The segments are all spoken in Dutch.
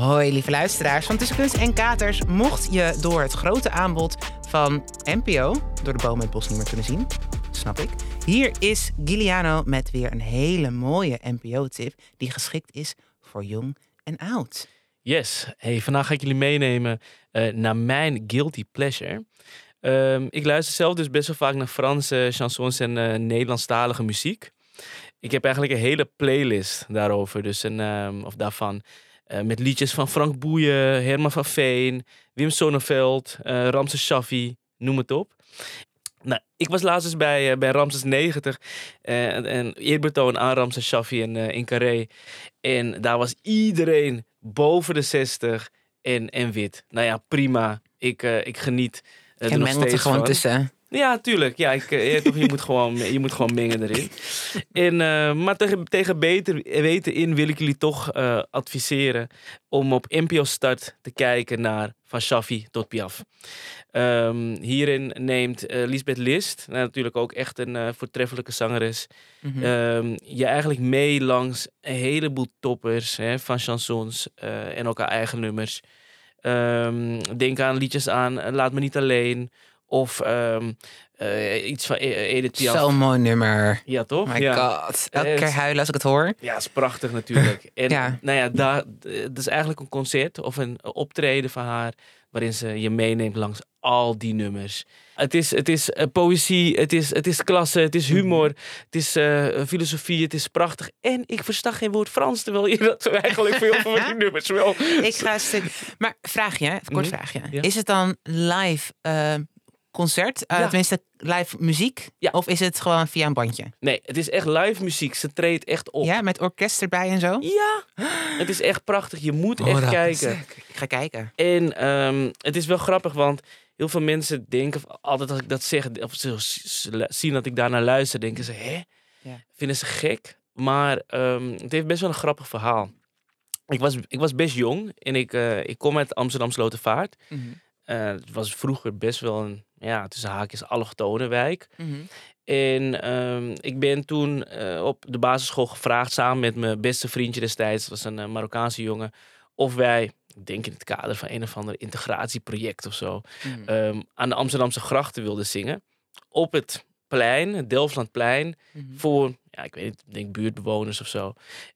Hoi lieve luisteraars van Tussen Kunst en Katers. Mocht je door het grote aanbod van NPO door de boom het bos niet meer kunnen zien, snap ik. Hier is Giliano met weer een hele mooie NPO-tip die geschikt is voor jong en oud. Yes, hey, vandaag ga ik jullie meenemen uh, naar mijn guilty pleasure. Um, ik luister zelf dus best wel vaak naar Franse chansons en uh, Nederlandstalige muziek. Ik heb eigenlijk een hele playlist daarover, dus een, um, of daarvan. Uh, met liedjes van Frank Boeien, Herman van Veen, Wim Sonneveld, uh, Ramses Shaffi, noem het op. Nou, ik was laatst eens bij, uh, bij Ramses 90 en, en eerbetoon aan Ramses Shaffi in, in Carré. En daar was iedereen boven de 60 en, en wit. Nou ja, prima. Ik, ik geniet uh, er nog steeds er gewoon van. tussen. Ja, tuurlijk. Ja, ik, eh, je, je, moet gewoon, je moet gewoon mengen erin. En, uh, maar tegen, tegen beter weten in wil ik jullie toch uh, adviseren om op NPO Start te kijken naar Van Shaffi tot Piaf. Um, hierin neemt uh, Lisbeth List, nou, natuurlijk ook echt een voortreffelijke zangeres, mm -hmm. um, je eigenlijk mee langs een heleboel toppers hè, van chansons en ook haar eigen nummers. Um, denk aan liedjes aan Laat me niet alleen of um, uh, iets van e- Edith Piaf. Zo'n mooi nummer. Ja, toch? My ja. god. Elke keer huilen als ik het hoor. Ja, is prachtig natuurlijk. En ja. nou ja, daar, het is eigenlijk een concert of een optreden van haar... waarin ze je meeneemt langs al die nummers. Het is, het is uh, poëzie, het is, het is klasse, het is humor, het is uh, filosofie, het is prachtig. En ik versta geen woord Frans, terwijl je dat eigenlijk veel van die nummers wel. Ik ga stuk... Maar vraag je, kort -hmm. vraagje. Ja. Is het dan live... Concert? Uh, ja. Tenminste, live muziek? Ja. Of is het gewoon via een bandje? Nee, het is echt live muziek. Ze treedt echt op. Ja, met orkest erbij en zo? Ja, het is echt prachtig. Je moet oh, echt kijken. Ik ga kijken. En um, het is wel grappig, want heel veel mensen denken altijd als ik dat zeg, of ze zien dat ik daarnaar luister, denken ze, hè? Ja. Vinden ze gek? Maar um, het heeft best wel een grappig verhaal. Ik was, ik was best jong en ik, uh, ik kom uit Amsterdam Slotervaart. Mm -hmm. Uh, het was vroeger best wel een ja, tussen haakjes allochtone wijk. Mm -hmm. En um, ik ben toen uh, op de basisschool gevraagd, samen met mijn beste vriendje destijds, dat was een uh, Marokkaanse jongen, of wij, ik denk in het kader van een of ander integratieproject of zo, mm -hmm. um, aan de Amsterdamse grachten wilden zingen. Op het plein, het Delftlandplein, mm -hmm. voor, ja, ik weet niet, ik denk buurtbewoners of zo.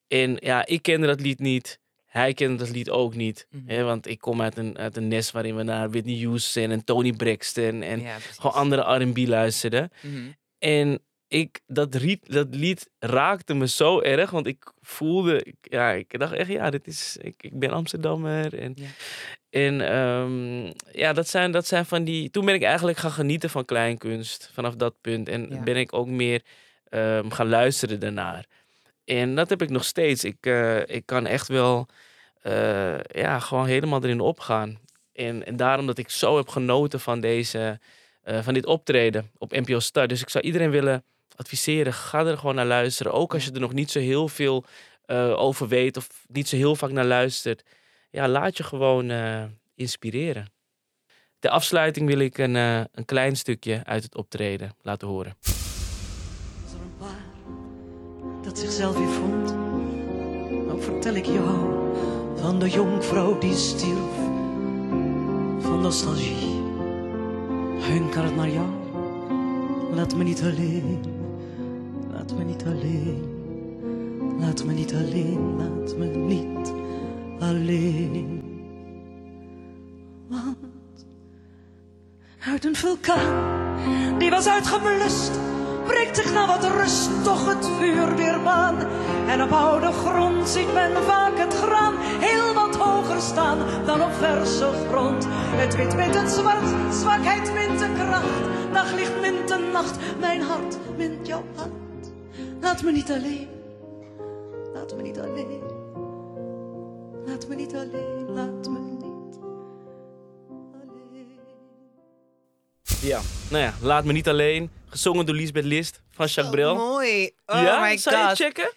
En ja, ik kende dat lied niet. Hij kende dat lied ook niet. Mm -hmm. hè, want ik kom uit een, uit een nest waarin we naar Whitney Houston en Tony Braxton en ja, gewoon andere R&B luisterden. Mm -hmm. En ik, dat, riet, dat lied raakte me zo erg, want ik voelde, ja, ik dacht echt, ja, dit is, ik, ik ben Amsterdammer. En, ja. en um, ja, dat zijn, dat zijn van die, toen ben ik eigenlijk gaan genieten van kleinkunst vanaf dat punt. En ja. ben ik ook meer um, gaan luisteren daarnaar. En dat heb ik nog steeds. Ik, uh, ik kan echt wel uh, ja, gewoon helemaal erin opgaan. En, en daarom dat ik zo heb genoten van, deze, uh, van dit optreden op NPO Start. Dus ik zou iedereen willen adviseren, ga er gewoon naar luisteren. Ook als je er nog niet zo heel veel over weet of niet zo heel vaak naar luistert. Ja, laat je gewoon inspireren. Ter afsluiting wil ik een, een klein stukje uit het optreden laten horen zichzelf weer vond. Nou vertel ik jou van de jonkvrouw die stierf van nostalgie. Hunkert naar jou, laat me niet alleen, laat me niet alleen, laat me niet alleen, laat me niet alleen. Want uit een vulkaan die was uitgeblust breekt zich na wat rust toch het vuur weer baan. En op oude grond ziet men vaak het graan heel wat hoger staan dan op verse grond. Het wit met het zwart, zwakheid mint de kracht. Daglicht mint de nacht, mijn hart mint jouw hart. Laat me niet alleen, laat me niet alleen. Laat me niet alleen, laat me Ja, nou ja, laat me niet alleen. Gezongen door Lisbeth List van Jacques Brel. Oh, mooi. Oh ja? my Zou god. je checken?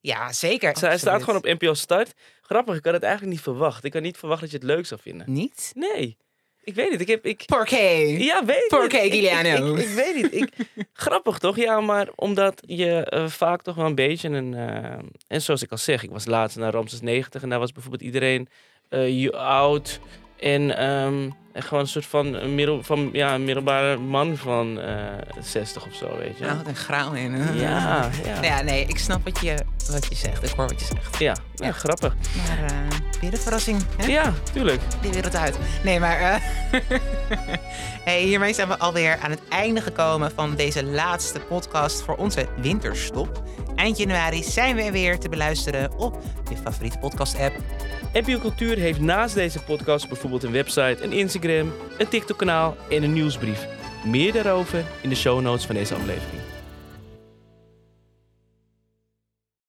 Ja, zeker. Hij staat gewoon op NPO Start. Grappig, ik had het eigenlijk niet verwacht. Ik had niet verwacht dat je het leuk zou vinden. Niet? Nee. Ik weet het. Ik heb... Ik... Porqué? Ja, weet Porqué, ik. Giuliano? Ik, ik, ik, weet niet. Ik... Grappig toch? Ja, maar omdat je uh, vaak toch wel een beetje een... Uh... En zoals ik al zeg, ik was laatst naar Ramses 90 en daar was bijvoorbeeld iedereen eh, je- oud en, ehm, gewoon een soort van, middel, van ja, een middelbare man van eh 60 of zo, weet je. Nou, wat een grauw in. hè? Ja, ja. Ja, nee, ik snap wat je, wat je zegt. Ik hoor wat je zegt. Ja, ja, grappig. Maar eh, weer een verrassing. Hè? Ja, tuurlijk. Die wereld uit. Nee, maar eh, hey, hiermee zijn we alweer aan het einde gekomen van deze laatste podcast voor onze winterstop. Eind januari zijn we er weer te beluisteren op je favoriete podcast-app. NPO Cultuur heeft naast deze podcast bijvoorbeeld een website, een Instagram, een TikTok-kanaal en een nieuwsbrief. Meer daarover in de show notes van deze aflevering.